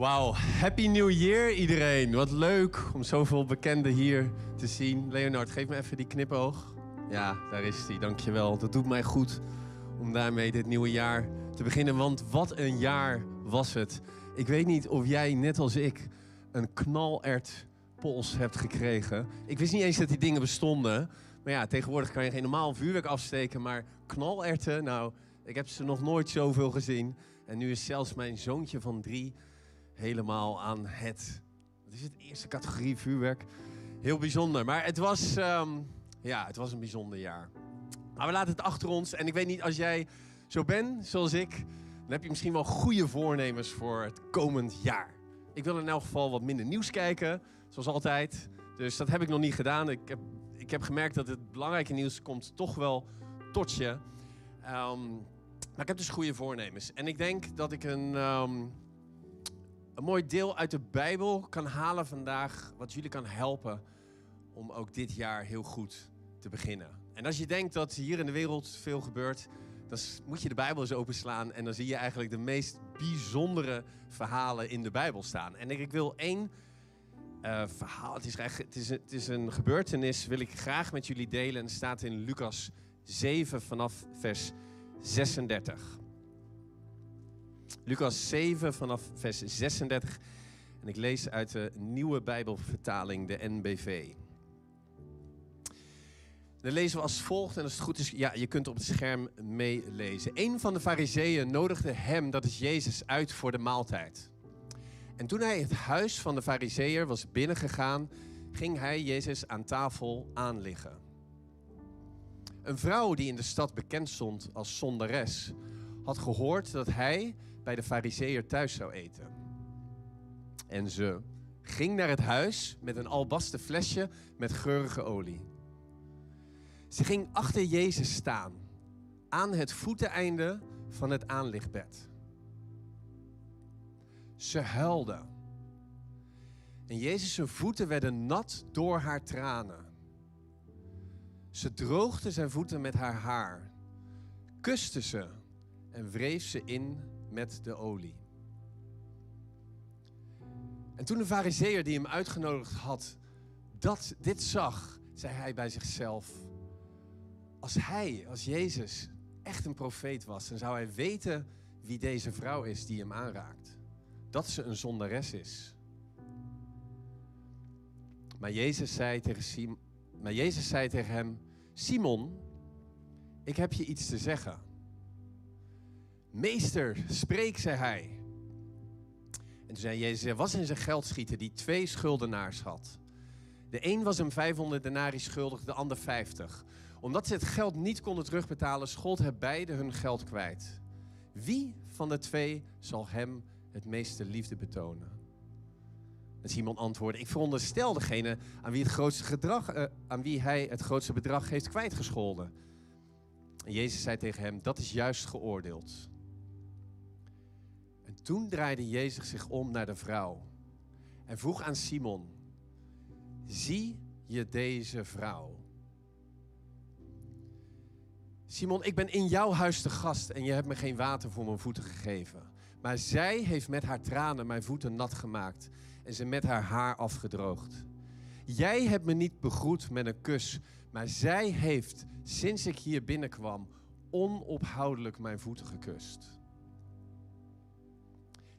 Wauw, happy new year iedereen. Wat leuk om zoveel bekenden hier te zien. Leonard, geef me even die knipoog. Ja, daar is hij, dankjewel. Dat doet mij goed om daarmee dit nieuwe jaar te beginnen. Want wat een jaar was het. Ik weet niet of jij, net als ik, een knalert pols hebt gekregen. Ik wist niet eens dat die dingen bestonden. Maar ja, tegenwoordig kan je geen normaal vuurwerk afsteken. Maar knalerten, nou, ik heb ze nog nooit zoveel gezien. En nu is zelfs mijn zoontje van drie helemaal aan het. Wat is het? Eerste categorie vuurwerk. Heel bijzonder. Maar het was, ehm, ja, het was een bijzonder jaar. Maar we laten het achter ons. En ik weet niet, als jij zo bent zoals ik, dan heb je misschien wel goede voornemens voor het komend jaar. Ik wil in elk geval wat minder nieuws kijken, zoals altijd. Dus dat heb ik nog niet gedaan. Ik heb, ik heb gemerkt dat het belangrijke nieuws komt toch wel tot je. Ehm, maar ik heb dus goede voornemens. En ik denk dat ik een, ehm, een mooi deel uit de Bijbel kan halen vandaag, wat jullie kan helpen om ook dit jaar heel goed te beginnen. En als je denkt dat hier in de wereld veel gebeurt, dan moet je de Bijbel eens openslaan en dan zie je eigenlijk de meest bijzondere verhalen in de Bijbel staan. En ik wil één uh, verhaal, het is, het, is, het is een gebeurtenis, wil ik graag met jullie delen. En het staat in Lucas 7 vanaf vers 36. Lucas 7 vanaf vers 36. En ik lees uit de nieuwe Bijbelvertaling, de NBV. Dan lezen we als volgt, en als het goed is, ja, je kunt op het scherm meelezen. Een van de fariseeën nodigde hem, dat is Jezus, uit voor de maaltijd. En toen hij het huis van de fariseeër was binnengegaan, ging hij Jezus aan tafel aanliggen. Een vrouw die in de stad bekend stond als zondares, had gehoord dat hij bij de fariseeër thuis zou eten. En ze ging naar het huis met een albasten flesje met geurige olie. Ze ging achter Jezus staan, aan het voeteneinde van het aanlichtbed. Ze huilde. En Jezus' voeten werden nat door haar tranen. Ze droogde zijn voeten met haar haar, kuste ze en wreef ze in met de olie. En toen de fariseer die hem uitgenodigd had, dat dit zag, zei hij bij zichzelf: Als hij, als Jezus, echt een profeet was, dan zou hij weten wie deze vrouw is die hem aanraakt. Dat ze een zondares is. Maar Jezus zei tegen, maar Jezus zei tegen hem: Simon, ik heb je iets te zeggen. Meester, spreek, zei hij. En toen zei Jezus, er was in zijn geldschieter die twee schuldenaars had. De een was hem 500 denari schuldig, de ander 50. Omdat ze het geld niet konden terugbetalen, schold hij beide hun geld kwijt. Wie van de twee zal hem het meeste liefde betonen? En Simon antwoordde, ik veronderstel degene aan wie, het grootste gedrag, uh, aan wie hij het grootste bedrag heeft kwijtgescholden. En Jezus zei tegen hem, dat is juist geoordeeld. En toen draaide Jezus zich om naar de vrouw en vroeg aan Simon: Zie je deze vrouw? Simon, ik ben in jouw huis te gast en je hebt me geen water voor mijn voeten gegeven. Maar zij heeft met haar tranen mijn voeten nat gemaakt en ze met haar haar afgedroogd. Jij hebt me niet begroet met een kus, maar zij heeft, sinds ik hier binnenkwam, onophoudelijk mijn voeten gekust.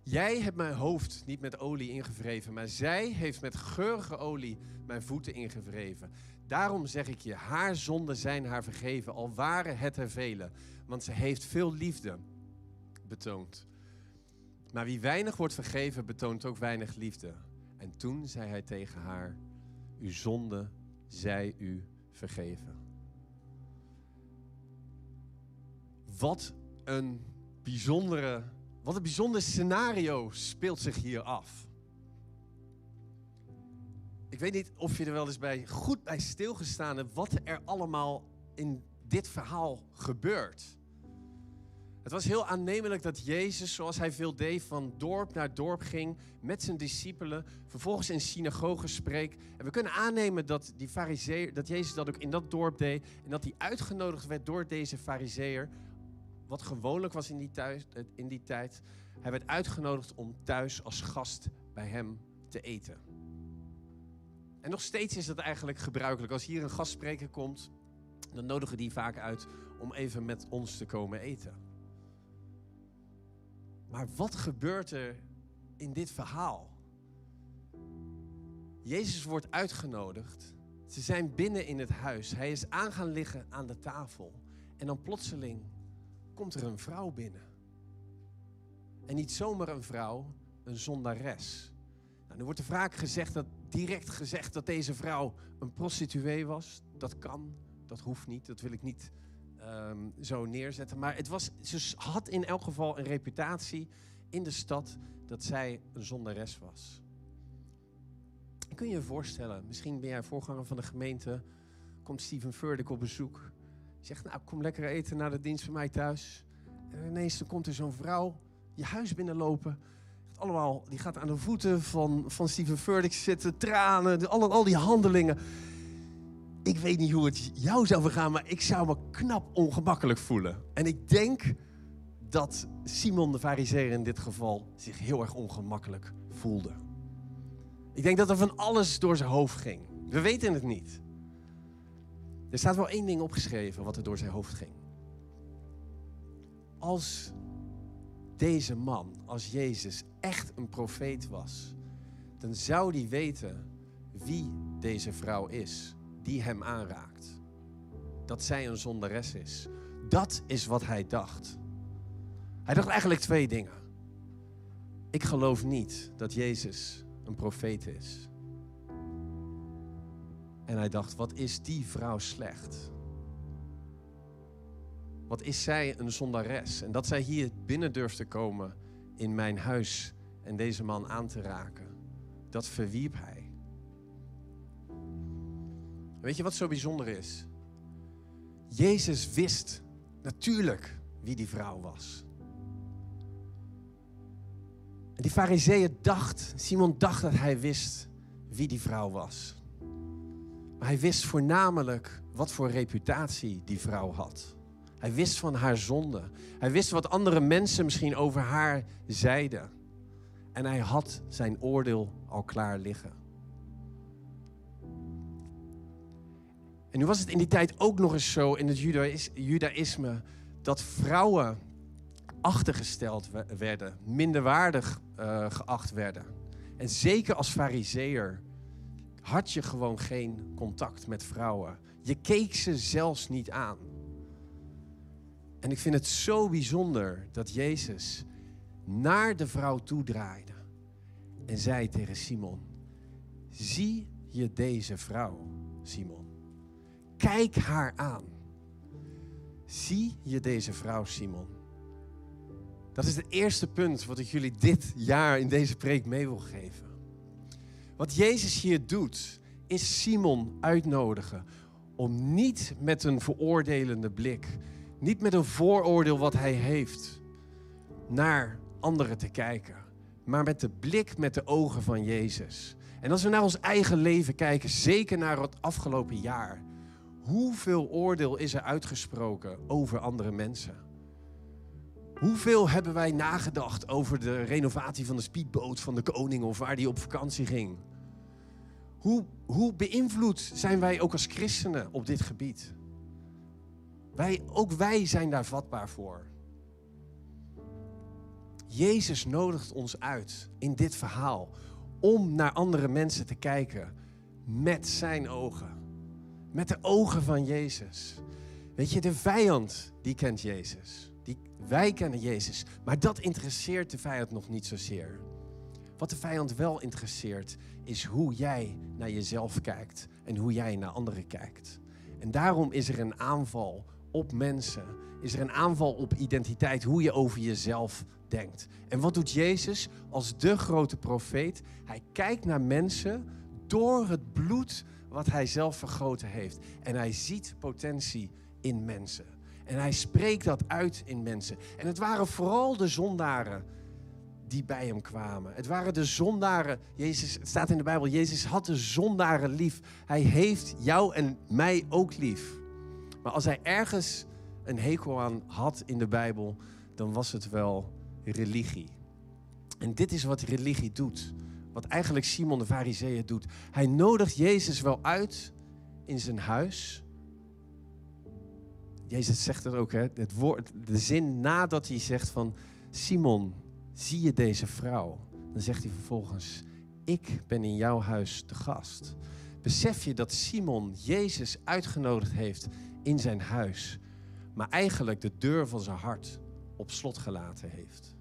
Jij hebt mijn hoofd niet met olie ingevreven, maar zij heeft met geurige olie mijn voeten ingevreven. Daarom zeg ik je, haar zonden zijn haar vergeven, al waren het er vele. Want ze heeft veel liefde betoond. Maar wie weinig wordt vergeven, betoont ook weinig liefde. En toen zei hij tegen haar, uw zonde zij u vergeven. Wat een bijzondere wat een bijzonder scenario speelt zich hier af. Ik weet niet of je er wel eens bij, goed bij stilgestaan hebt wat er allemaal in dit verhaal gebeurt. Het was heel aannemelijk dat Jezus, zoals hij veel deed, van dorp naar dorp ging met zijn discipelen, vervolgens in synagogen spreekt. En we kunnen aannemen dat, die dat Jezus dat ook in dat dorp deed en dat hij uitgenodigd werd door deze fariseer wat gewoonlijk was in die, thuis, in die tijd. Hij werd uitgenodigd om thuis als gast bij hem te eten. En nog steeds is dat eigenlijk gebruikelijk. Als hier een gastspreker komt, dan nodigen die vaak uit om even met ons te komen eten. Maar wat gebeurt er in dit verhaal? Jezus wordt uitgenodigd. Ze zijn binnen in het huis. Hij is aan gaan liggen aan de tafel. En dan plotseling komt er een vrouw binnen. En niet zomaar een vrouw, een zondares. Nou, nu wordt er vaak gezegd dat, direct gezegd dat deze vrouw een prostituee was. Dat kan, dat hoeft niet, dat wil ik niet ehm, zo neerzetten. Maar het was, ze had in elk geval een reputatie in de stad dat zij een zondares was. Kun je je voorstellen, misschien ben jij voorganger van de gemeente, komt Steven Furtick op bezoek. Zegt, nou kom lekker eten na de dienst bij mij thuis. En ineens dan komt er zo'n vrouw je huis binnenlopen. Allemaal, die gaat aan de voeten van, van Steven Furtick zitten, tranen, al, al die handelingen. Ik weet niet hoe het jou zou vergaan, maar ik zou me knap ongemakkelijk voelen. En ik denk dat Simon de Farizeer in dit geval zich heel erg ongemakkelijk voelde. Ik denk dat er van alles door zijn hoofd ging. We weten het niet. Er staat wel één ding opgeschreven wat er door zijn hoofd ging. Als deze man, als Jezus, echt een profeet was, dan zou hij weten wie deze vrouw is die hem aanraakt. Dat zij een zondares is. Dat is wat hij dacht. Hij dacht eigenlijk twee dingen. Ik geloof niet dat Jezus een profeet is. En hij dacht, wat is die vrouw slecht? Wat is zij een zondares? En dat zij hier binnen durft te komen in mijn huis en deze man aan te raken, dat verwierp hij. Weet je wat zo bijzonder is? Jezus wist natuurlijk wie die vrouw was. En die fariseeën dacht, Simon dacht dat hij wist wie die vrouw was. Maar hij wist voornamelijk wat voor reputatie die vrouw had. Hij wist van haar zonde. Hij wist wat andere mensen misschien over haar zeiden. En hij had zijn oordeel al klaar liggen. En nu was het in die tijd ook nog eens zo in het judaïsme dat vrouwen achtergesteld werden, minderwaardig uh, geacht werden. En zeker als fariseer had je gewoon geen contact met vrouwen. Je keek ze zelfs niet aan. En ik vind het zo bijzonder dat Jezus naar de vrouw toedraaide en zei tegen Simon: Zie je deze vrouw, Simon? Kijk haar aan. Zie je deze vrouw, Simon? Dat is het eerste punt wat ik jullie dit jaar in deze preek mee wil geven. Wat Jezus hier doet, is Simon uitnodigen om niet met een veroordelende blik, niet met een vooroordeel wat hij heeft, naar anderen te kijken, maar met de blik, met de ogen van Jezus. En als we naar ons eigen leven kijken, zeker naar het afgelopen jaar, hoeveel oordeel is er uitgesproken over andere mensen? Hoeveel hebben wij nagedacht over de renovatie van de speedboot van de koning of waar die op vakantie ging? Hoe, hoe beïnvloed zijn wij ook als christenen op dit gebied? Wij, ook wij zijn daar vatbaar voor. Jezus nodigt ons uit in dit verhaal om naar andere mensen te kijken met zijn ogen. Met de ogen van Jezus. Weet je, de vijand die kent Jezus. Wij kennen Jezus, maar dat interesseert de vijand nog niet zozeer. Wat de vijand wel interesseert, is hoe jij naar jezelf kijkt en hoe jij naar anderen kijkt. En daarom is er een aanval op mensen, is er een aanval op identiteit, hoe je over jezelf denkt. En wat doet Jezus als de grote profeet? Hij kijkt naar mensen door het bloed wat hij zelf vergoten heeft. En hij ziet potentie in mensen. En hij spreekt dat uit in mensen. En het waren vooral de zondaren die bij hem kwamen. Het waren de zondaren. Jezus, het staat in de Bijbel, Jezus had de zondaren lief. Hij heeft jou en mij ook lief. Maar als hij ergens een hekel aan had in de Bijbel, dan was het wel religie. En dit is wat religie doet. Wat eigenlijk Simon de Fariseeën doet. Hij nodigt Jezus wel uit in zijn huis. Jezus zegt het ook, hè? Het woord, de zin nadat hij zegt van Simon, zie je deze vrouw? Dan zegt hij vervolgens, ik ben in jouw huis te gast. Besef je dat Simon Jezus uitgenodigd heeft in zijn huis, maar eigenlijk de deur van zijn hart op slot gelaten heeft?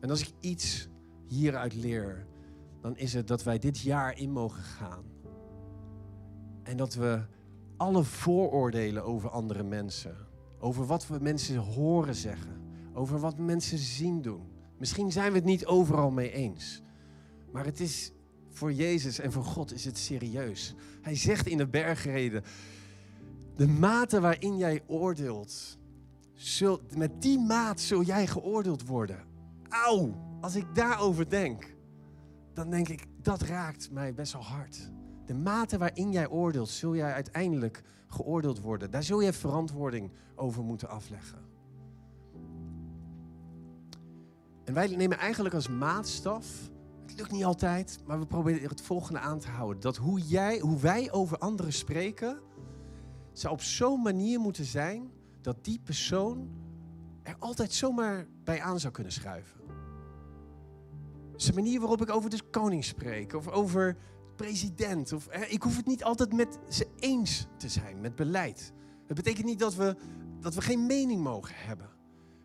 En als ik iets hieruit leer, dan is het dat wij dit jaar in mogen gaan. En dat we alle vooroordelen over andere mensen, over wat we mensen horen zeggen, over wat mensen zien doen. Misschien zijn we het niet overal mee eens, maar het is voor Jezus en voor God is het serieus. Hij zegt in de bergreden, de mate waarin jij oordeelt, met die maat zul jij geoordeeld worden. Auw, als ik daarover denk, dan denk ik, dat raakt mij best wel hard. De mate waarin jij oordeelt, zul jij uiteindelijk geoordeeld worden. Daar zul je verantwoording over moeten afleggen. En wij nemen eigenlijk als maatstaf, het lukt niet altijd, maar we proberen het volgende aan te houden. Dat hoe, jij, hoe wij over anderen spreken, zou op zo'n manier moeten zijn dat die persoon er altijd zomaar bij aan zou kunnen schuiven. Dus de manier waarop ik over de koning spreek, of over president. Of, ik hoef het niet altijd met ze eens te zijn, met beleid. Dat betekent niet dat we, dat we geen mening mogen hebben.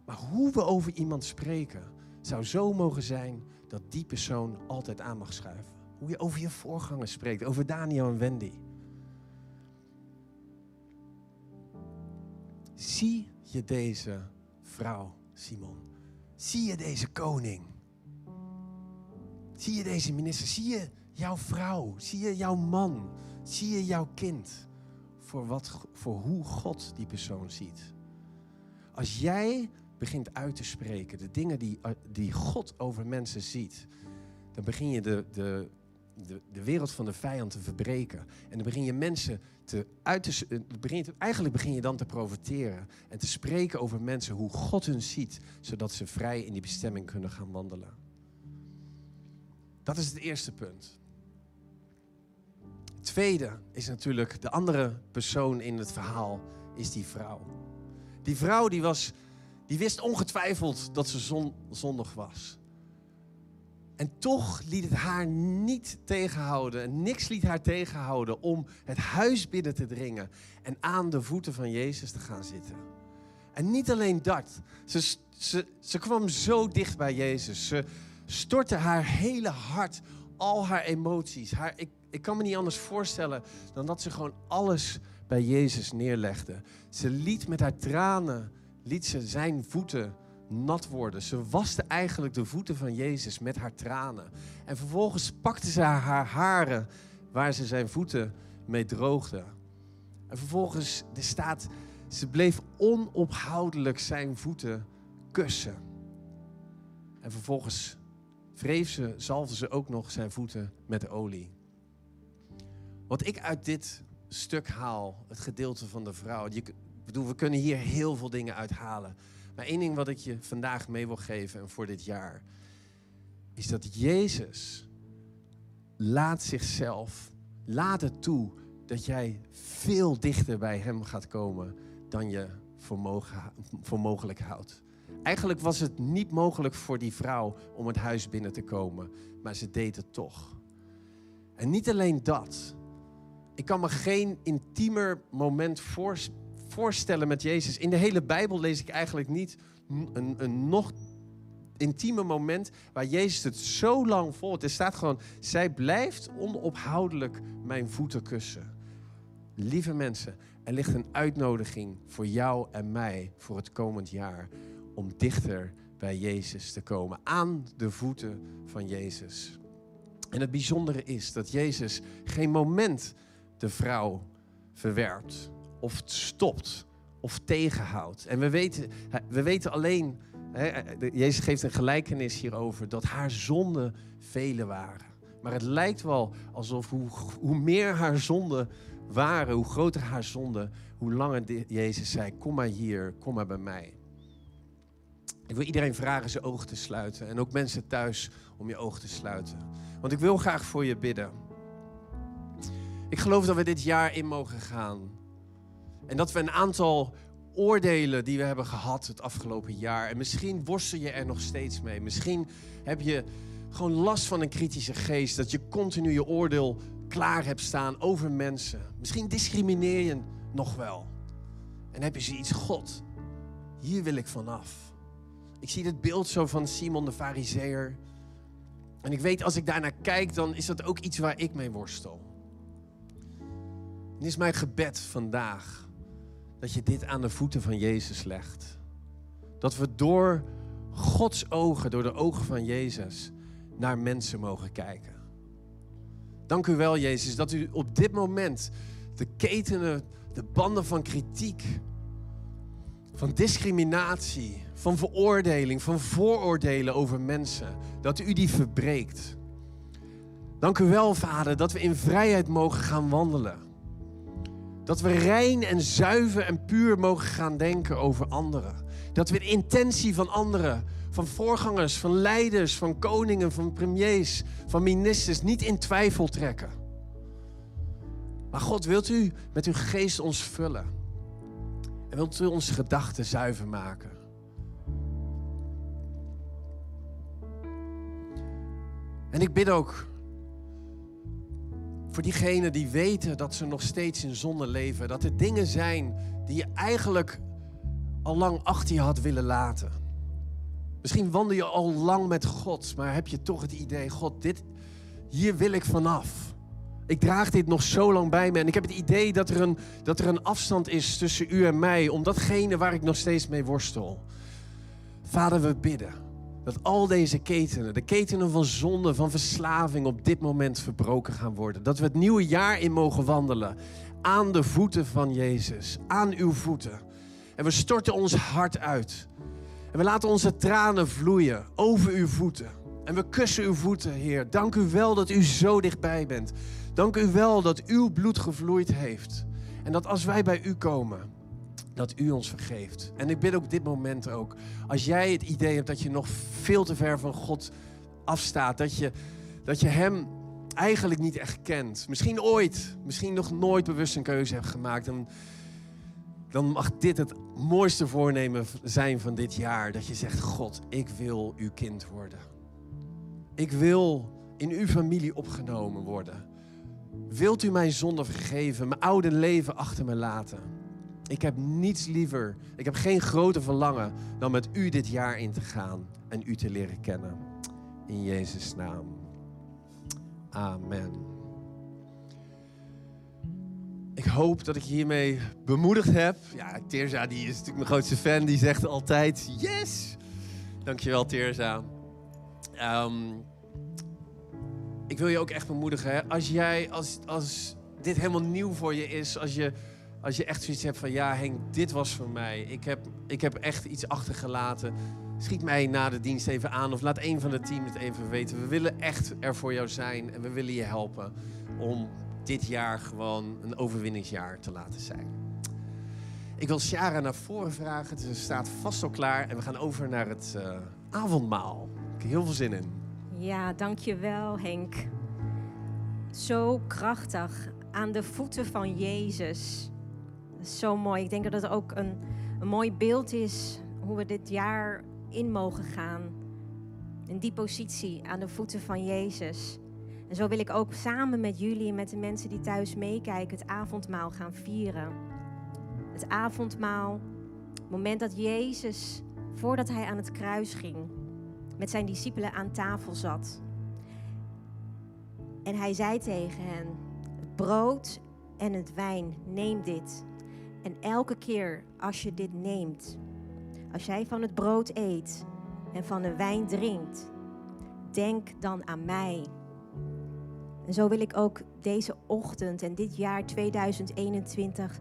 Maar hoe we over iemand spreken, zou zo mogen zijn dat die persoon altijd aan mag schuiven. Hoe je over je voorgangers spreekt, over Daniel en Wendy. Zie je deze vrouw, Simon? Zie je deze koning? Zie je deze minister? Zie je jouw vrouw? Zie je jouw man? Zie je jouw kind? Voor, wat, voor hoe God die persoon ziet. Als jij begint uit te spreken, de dingen die, die God over mensen ziet, dan begin je de, de, de, de wereld van de vijand te verbreken. En dan begin je mensen te uit te, eh, begin eigenlijk begin je dan te profiteren en te spreken over mensen hoe God hun ziet, zodat ze vrij in die bestemming kunnen gaan wandelen. Dat is het eerste punt. Tweede is natuurlijk de andere persoon in het verhaal, is die vrouw. Die vrouw die was, die wist ongetwijfeld dat ze zon, zondig was. En toch liet het haar niet tegenhouden, niks liet haar tegenhouden om het huis binnen te dringen en aan de voeten van Jezus te gaan zitten. En niet alleen dat, ze, ze, ze kwam zo dicht bij Jezus. Ze, stortte haar hele hart, al haar emoties. Haar, ik, kan me niet anders voorstellen dan dat ze gewoon alles bij Jezus neerlegde. Ze liet met haar tranen, liet ze zijn voeten nat worden. Ze waste eigenlijk de voeten van Jezus met haar tranen. En vervolgens pakte ze haar haren waar ze zijn voeten mee droogde. En vervolgens, er staat, ze bleef onophoudelijk zijn voeten kussen. En vervolgens wreef ze, zalfde ze ook nog zijn voeten met olie. Wat ik uit dit stuk haal, het gedeelte van de vrouw. Je, bedoel, we kunnen hier heel veel dingen uithalen. Maar één ding wat ik je vandaag mee wil geven en voor dit jaar, is dat Jezus laat zichzelf, laat het toe dat jij veel dichter bij Hem gaat komen dan je voor, voor mogelijk houdt. Eigenlijk was het niet mogelijk voor die vrouw om het huis binnen te komen, maar ze deed het toch. En niet alleen dat. Ik kan me geen intiemer moment voorstellen met Jezus. In de hele Bijbel lees ik eigenlijk niet een, een nog intieme moment waar Jezus het zo lang volgt. Er staat gewoon, zij blijft onophoudelijk mijn voeten kussen. Lieve mensen, er ligt een uitnodiging voor jou en mij voor het komend jaar om dichter bij Jezus te komen, aan de voeten van Jezus. En het bijzondere is dat Jezus geen moment de vrouw verwerpt of stopt of tegenhoudt. En we weten, we weten alleen, hè, Jezus geeft een gelijkenis hierover, dat haar zonden vele waren. Maar het lijkt wel alsof hoe, hoe meer haar zonden waren, hoe groter haar zonde, hoe langer Jezus zei: Kom maar hier, kom maar bij mij. Ik wil iedereen vragen zijn ogen te sluiten. En ook mensen thuis om je ogen te sluiten. Want ik wil graag voor je bidden. Ik geloof dat we dit jaar in mogen gaan. En dat we een aantal oordelen die we hebben gehad het afgelopen jaar. En misschien worstel je er nog steeds mee. Misschien heb je gewoon last van een kritische geest. Dat je continu je oordeel klaar hebt staan over mensen. Misschien discrimineer je nog wel. En heb je zoiets, God, hier wil ik vanaf. Ik zie dit beeld zo van Simon de Fariseer. En ik weet, als ik daarnaar kijk, dan is dat ook iets waar ik mee worstel. En is mijn gebed vandaag dat je dit aan de voeten van Jezus legt. Dat we door Gods ogen, door de ogen van Jezus, naar mensen mogen kijken. Dank u wel, Jezus, dat u op dit moment de ketenen, de banden van kritiek, van discriminatie, van veroordeling, van vooroordelen over mensen, dat u die verbreekt. Dank u wel, Vader, dat we in vrijheid mogen gaan wandelen. Dat we rein en zuiver en puur mogen gaan denken over anderen. Dat we de intentie van anderen, van voorgangers, van leiders, van koningen, van premiers, van ministers niet in twijfel trekken. Maar God, wilt u met uw geest ons vullen? En wilt u onze gedachten zuiver maken? En ik bid ook voor diegenen die weten dat ze nog steeds in zonde leven. Dat er dingen zijn die je eigenlijk al lang achter je had willen laten. Misschien wandel je al lang met God, maar heb je toch het idee: God, dit, hier wil ik vanaf. Ik draag dit nog zo lang bij me en ik heb het idee dat er, een, dat er een afstand is tussen u en mij, om datgene waar ik nog steeds mee worstel. Vader, we bidden dat al deze ketenen, de ketenen van zonde, van verslaving, op dit moment verbroken gaan worden. Dat we het nieuwe jaar in mogen wandelen aan de voeten van Jezus, aan uw voeten. En we storten ons hart uit. En we laten onze tranen vloeien over uw voeten. En we kussen uw voeten, Heer. Dank u wel dat u zo dichtbij bent. Dank u wel dat uw bloed gevloeid heeft. En dat als wij bij u komen, dat u ons vergeeft. En ik bid ook dit moment ook, als jij het idee hebt dat je nog veel te ver van God afstaat, dat je, dat je Hem eigenlijk niet echt kent, misschien ooit, misschien nog nooit bewust een keuze hebt gemaakt, dan, dan mag dit het mooiste voornemen zijn van dit jaar. Dat je zegt, God, ik wil uw kind worden. Ik wil in uw familie opgenomen worden. Wilt u mijn zonde vergeven, mijn oude leven achter me laten? Ik heb niets liever, ik heb geen groter verlangen dan met u dit jaar in te gaan en u te leren kennen. In Jezus' naam. Amen. Ik hoop dat ik hiermee bemoedigd heb. Ja, Teerza die is natuurlijk mijn grootste fan. Die zegt altijd yes. Dankjewel Teerza. Um, ik wil je ook echt bemoedigen. Hè? Als jij, als, als dit helemaal nieuw voor je is, als je als je echt zoiets hebt van ja Henk, dit was voor mij. Ik heb, ik heb echt iets achtergelaten. Schiet mij na de dienst even aan of laat een van het team het even weten. We willen echt er voor jou zijn en we willen je helpen om dit jaar gewoon een overwinningsjaar te laten zijn. Ik wil Shara naar voren vragen. Ze staat vast al klaar en we gaan over naar het uh, avondmaal. Ik heb heel veel zin in. Ja, dankjewel Henk. Zo krachtig aan de voeten van Jezus zo mooi. Ik denk dat het ook een, een mooi beeld is hoe we dit jaar in mogen gaan. In die positie aan de voeten van Jezus. En zo wil ik ook samen met jullie en met de mensen die thuis meekijken het avondmaal gaan vieren. Het avondmaal, het moment dat Jezus, voordat hij aan het kruis ging, met zijn discipelen aan tafel zat. En hij zei tegen hen: Het brood en het wijn, neem dit. En elke keer als je dit neemt, als jij van het brood eet en van de wijn drinkt, denk dan aan mij. En zo wil ik ook deze ochtend en dit jaar 2021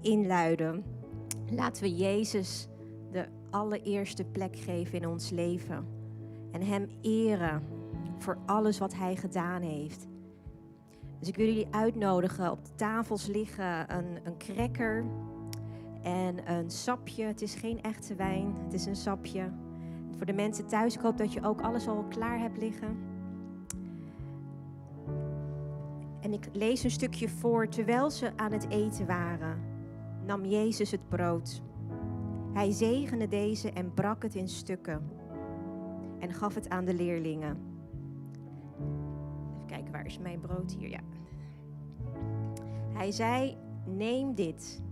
inluiden. Laten we Jezus de allereerste plek geven in ons leven en Hem eren voor alles wat Hij gedaan heeft. Dus ik wil jullie uitnodigen. Op de tafels liggen een, een cracker en een sapje. Het is geen echte wijn, het is een sapje. Voor de mensen thuis, ik hoop dat je ook alles al klaar hebt liggen. En ik lees een stukje voor. Terwijl ze aan het eten waren, nam Jezus het brood. Hij zegende deze en brak het in stukken en gaf het aan de leerlingen. Waar is mijn brood hier? Ja. Hij zei: Neem dit,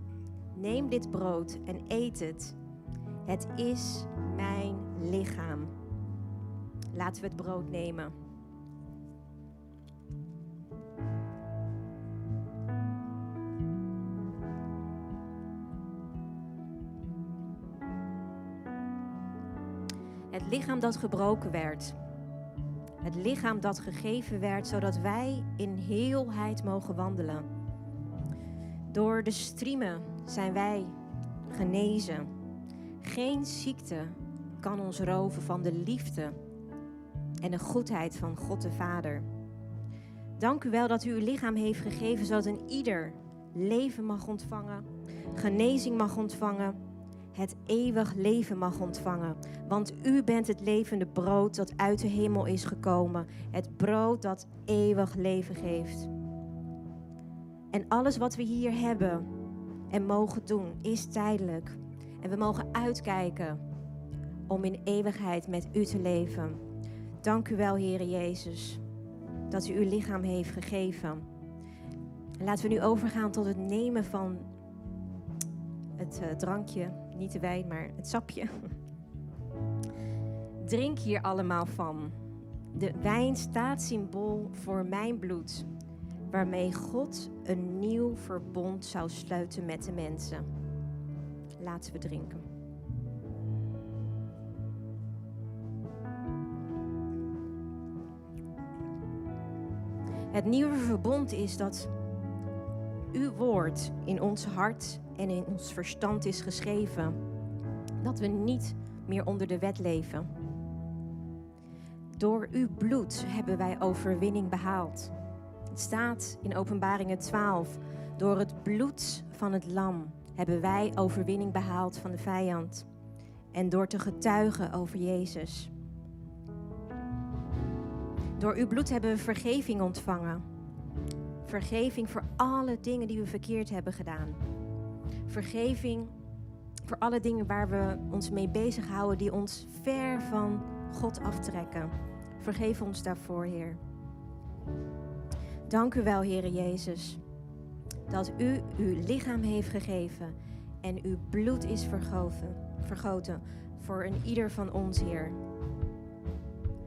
neem dit brood en eet het. Het is mijn lichaam. Laten we het brood nemen. Het lichaam dat gebroken werd. Het lichaam dat gegeven werd, zodat wij in heelheid mogen wandelen. Door de striemen zijn wij genezen. Geen ziekte kan ons roven van de liefde en de goedheid van God de Vader. Dank u wel dat u uw lichaam heeft gegeven, zodat een ieder leven mag ontvangen, genezing mag ontvangen, het eeuwig leven mag ontvangen. Want u bent het levende brood dat uit de hemel is gekomen, het brood dat eeuwig leven geeft. En alles wat we hier hebben en mogen doen is tijdelijk. En we mogen uitkijken om in eeuwigheid met u te leven. Dank u wel, Heere Jezus, dat u uw lichaam heeft gegeven. En laten we nu overgaan tot het nemen van het uh, drankje, niet de wijn, maar het sapje. Drink hier allemaal van. De wijn staat symbool voor mijn bloed, waarmee God een nieuw verbond zou sluiten met de mensen. Laten we drinken. Het nieuwe verbond is dat uw woord in ons hart en in ons verstand is geschreven. Dat we niet meer onder de wet leven. Door uw bloed hebben wij overwinning behaald. Het staat in Openbaringen 12. Door het bloed van het lam hebben wij overwinning behaald van de vijand. En door te getuigen over Jezus. Door uw bloed hebben we vergeving ontvangen. Vergeving voor alle dingen die we verkeerd hebben gedaan. Vergeving voor alle dingen waar we ons mee bezighouden die ons ver van God aftrekken. Vergeef ons daarvoor, Heer. Dank u wel, Heere Jezus, dat u uw lichaam heeft gegeven en uw bloed is vergoten, vergoten voor een ieder van ons, Heer.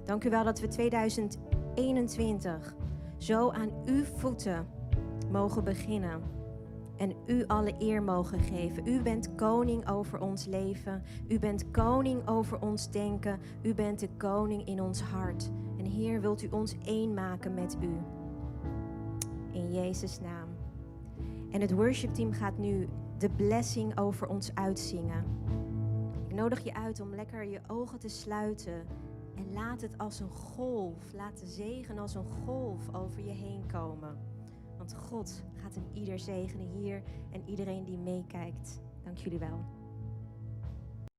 Dank u wel dat we 2021 zo aan uw voeten mogen beginnen en u alle eer mogen geven. U bent koning over ons leven. U bent koning over ons denken. U bent de koning in ons hart. En Heer, wilt u ons één maken met u. In Jezus' naam. En het worshipteam gaat nu de blessing over ons uitzingen. Ik nodig je uit om lekker je ogen te sluiten. En laat het als een golf, laat de zegen als een golf over je heen komen. Want God gaat een ieder zegenen hier en iedereen die meekijkt. Dank jullie wel.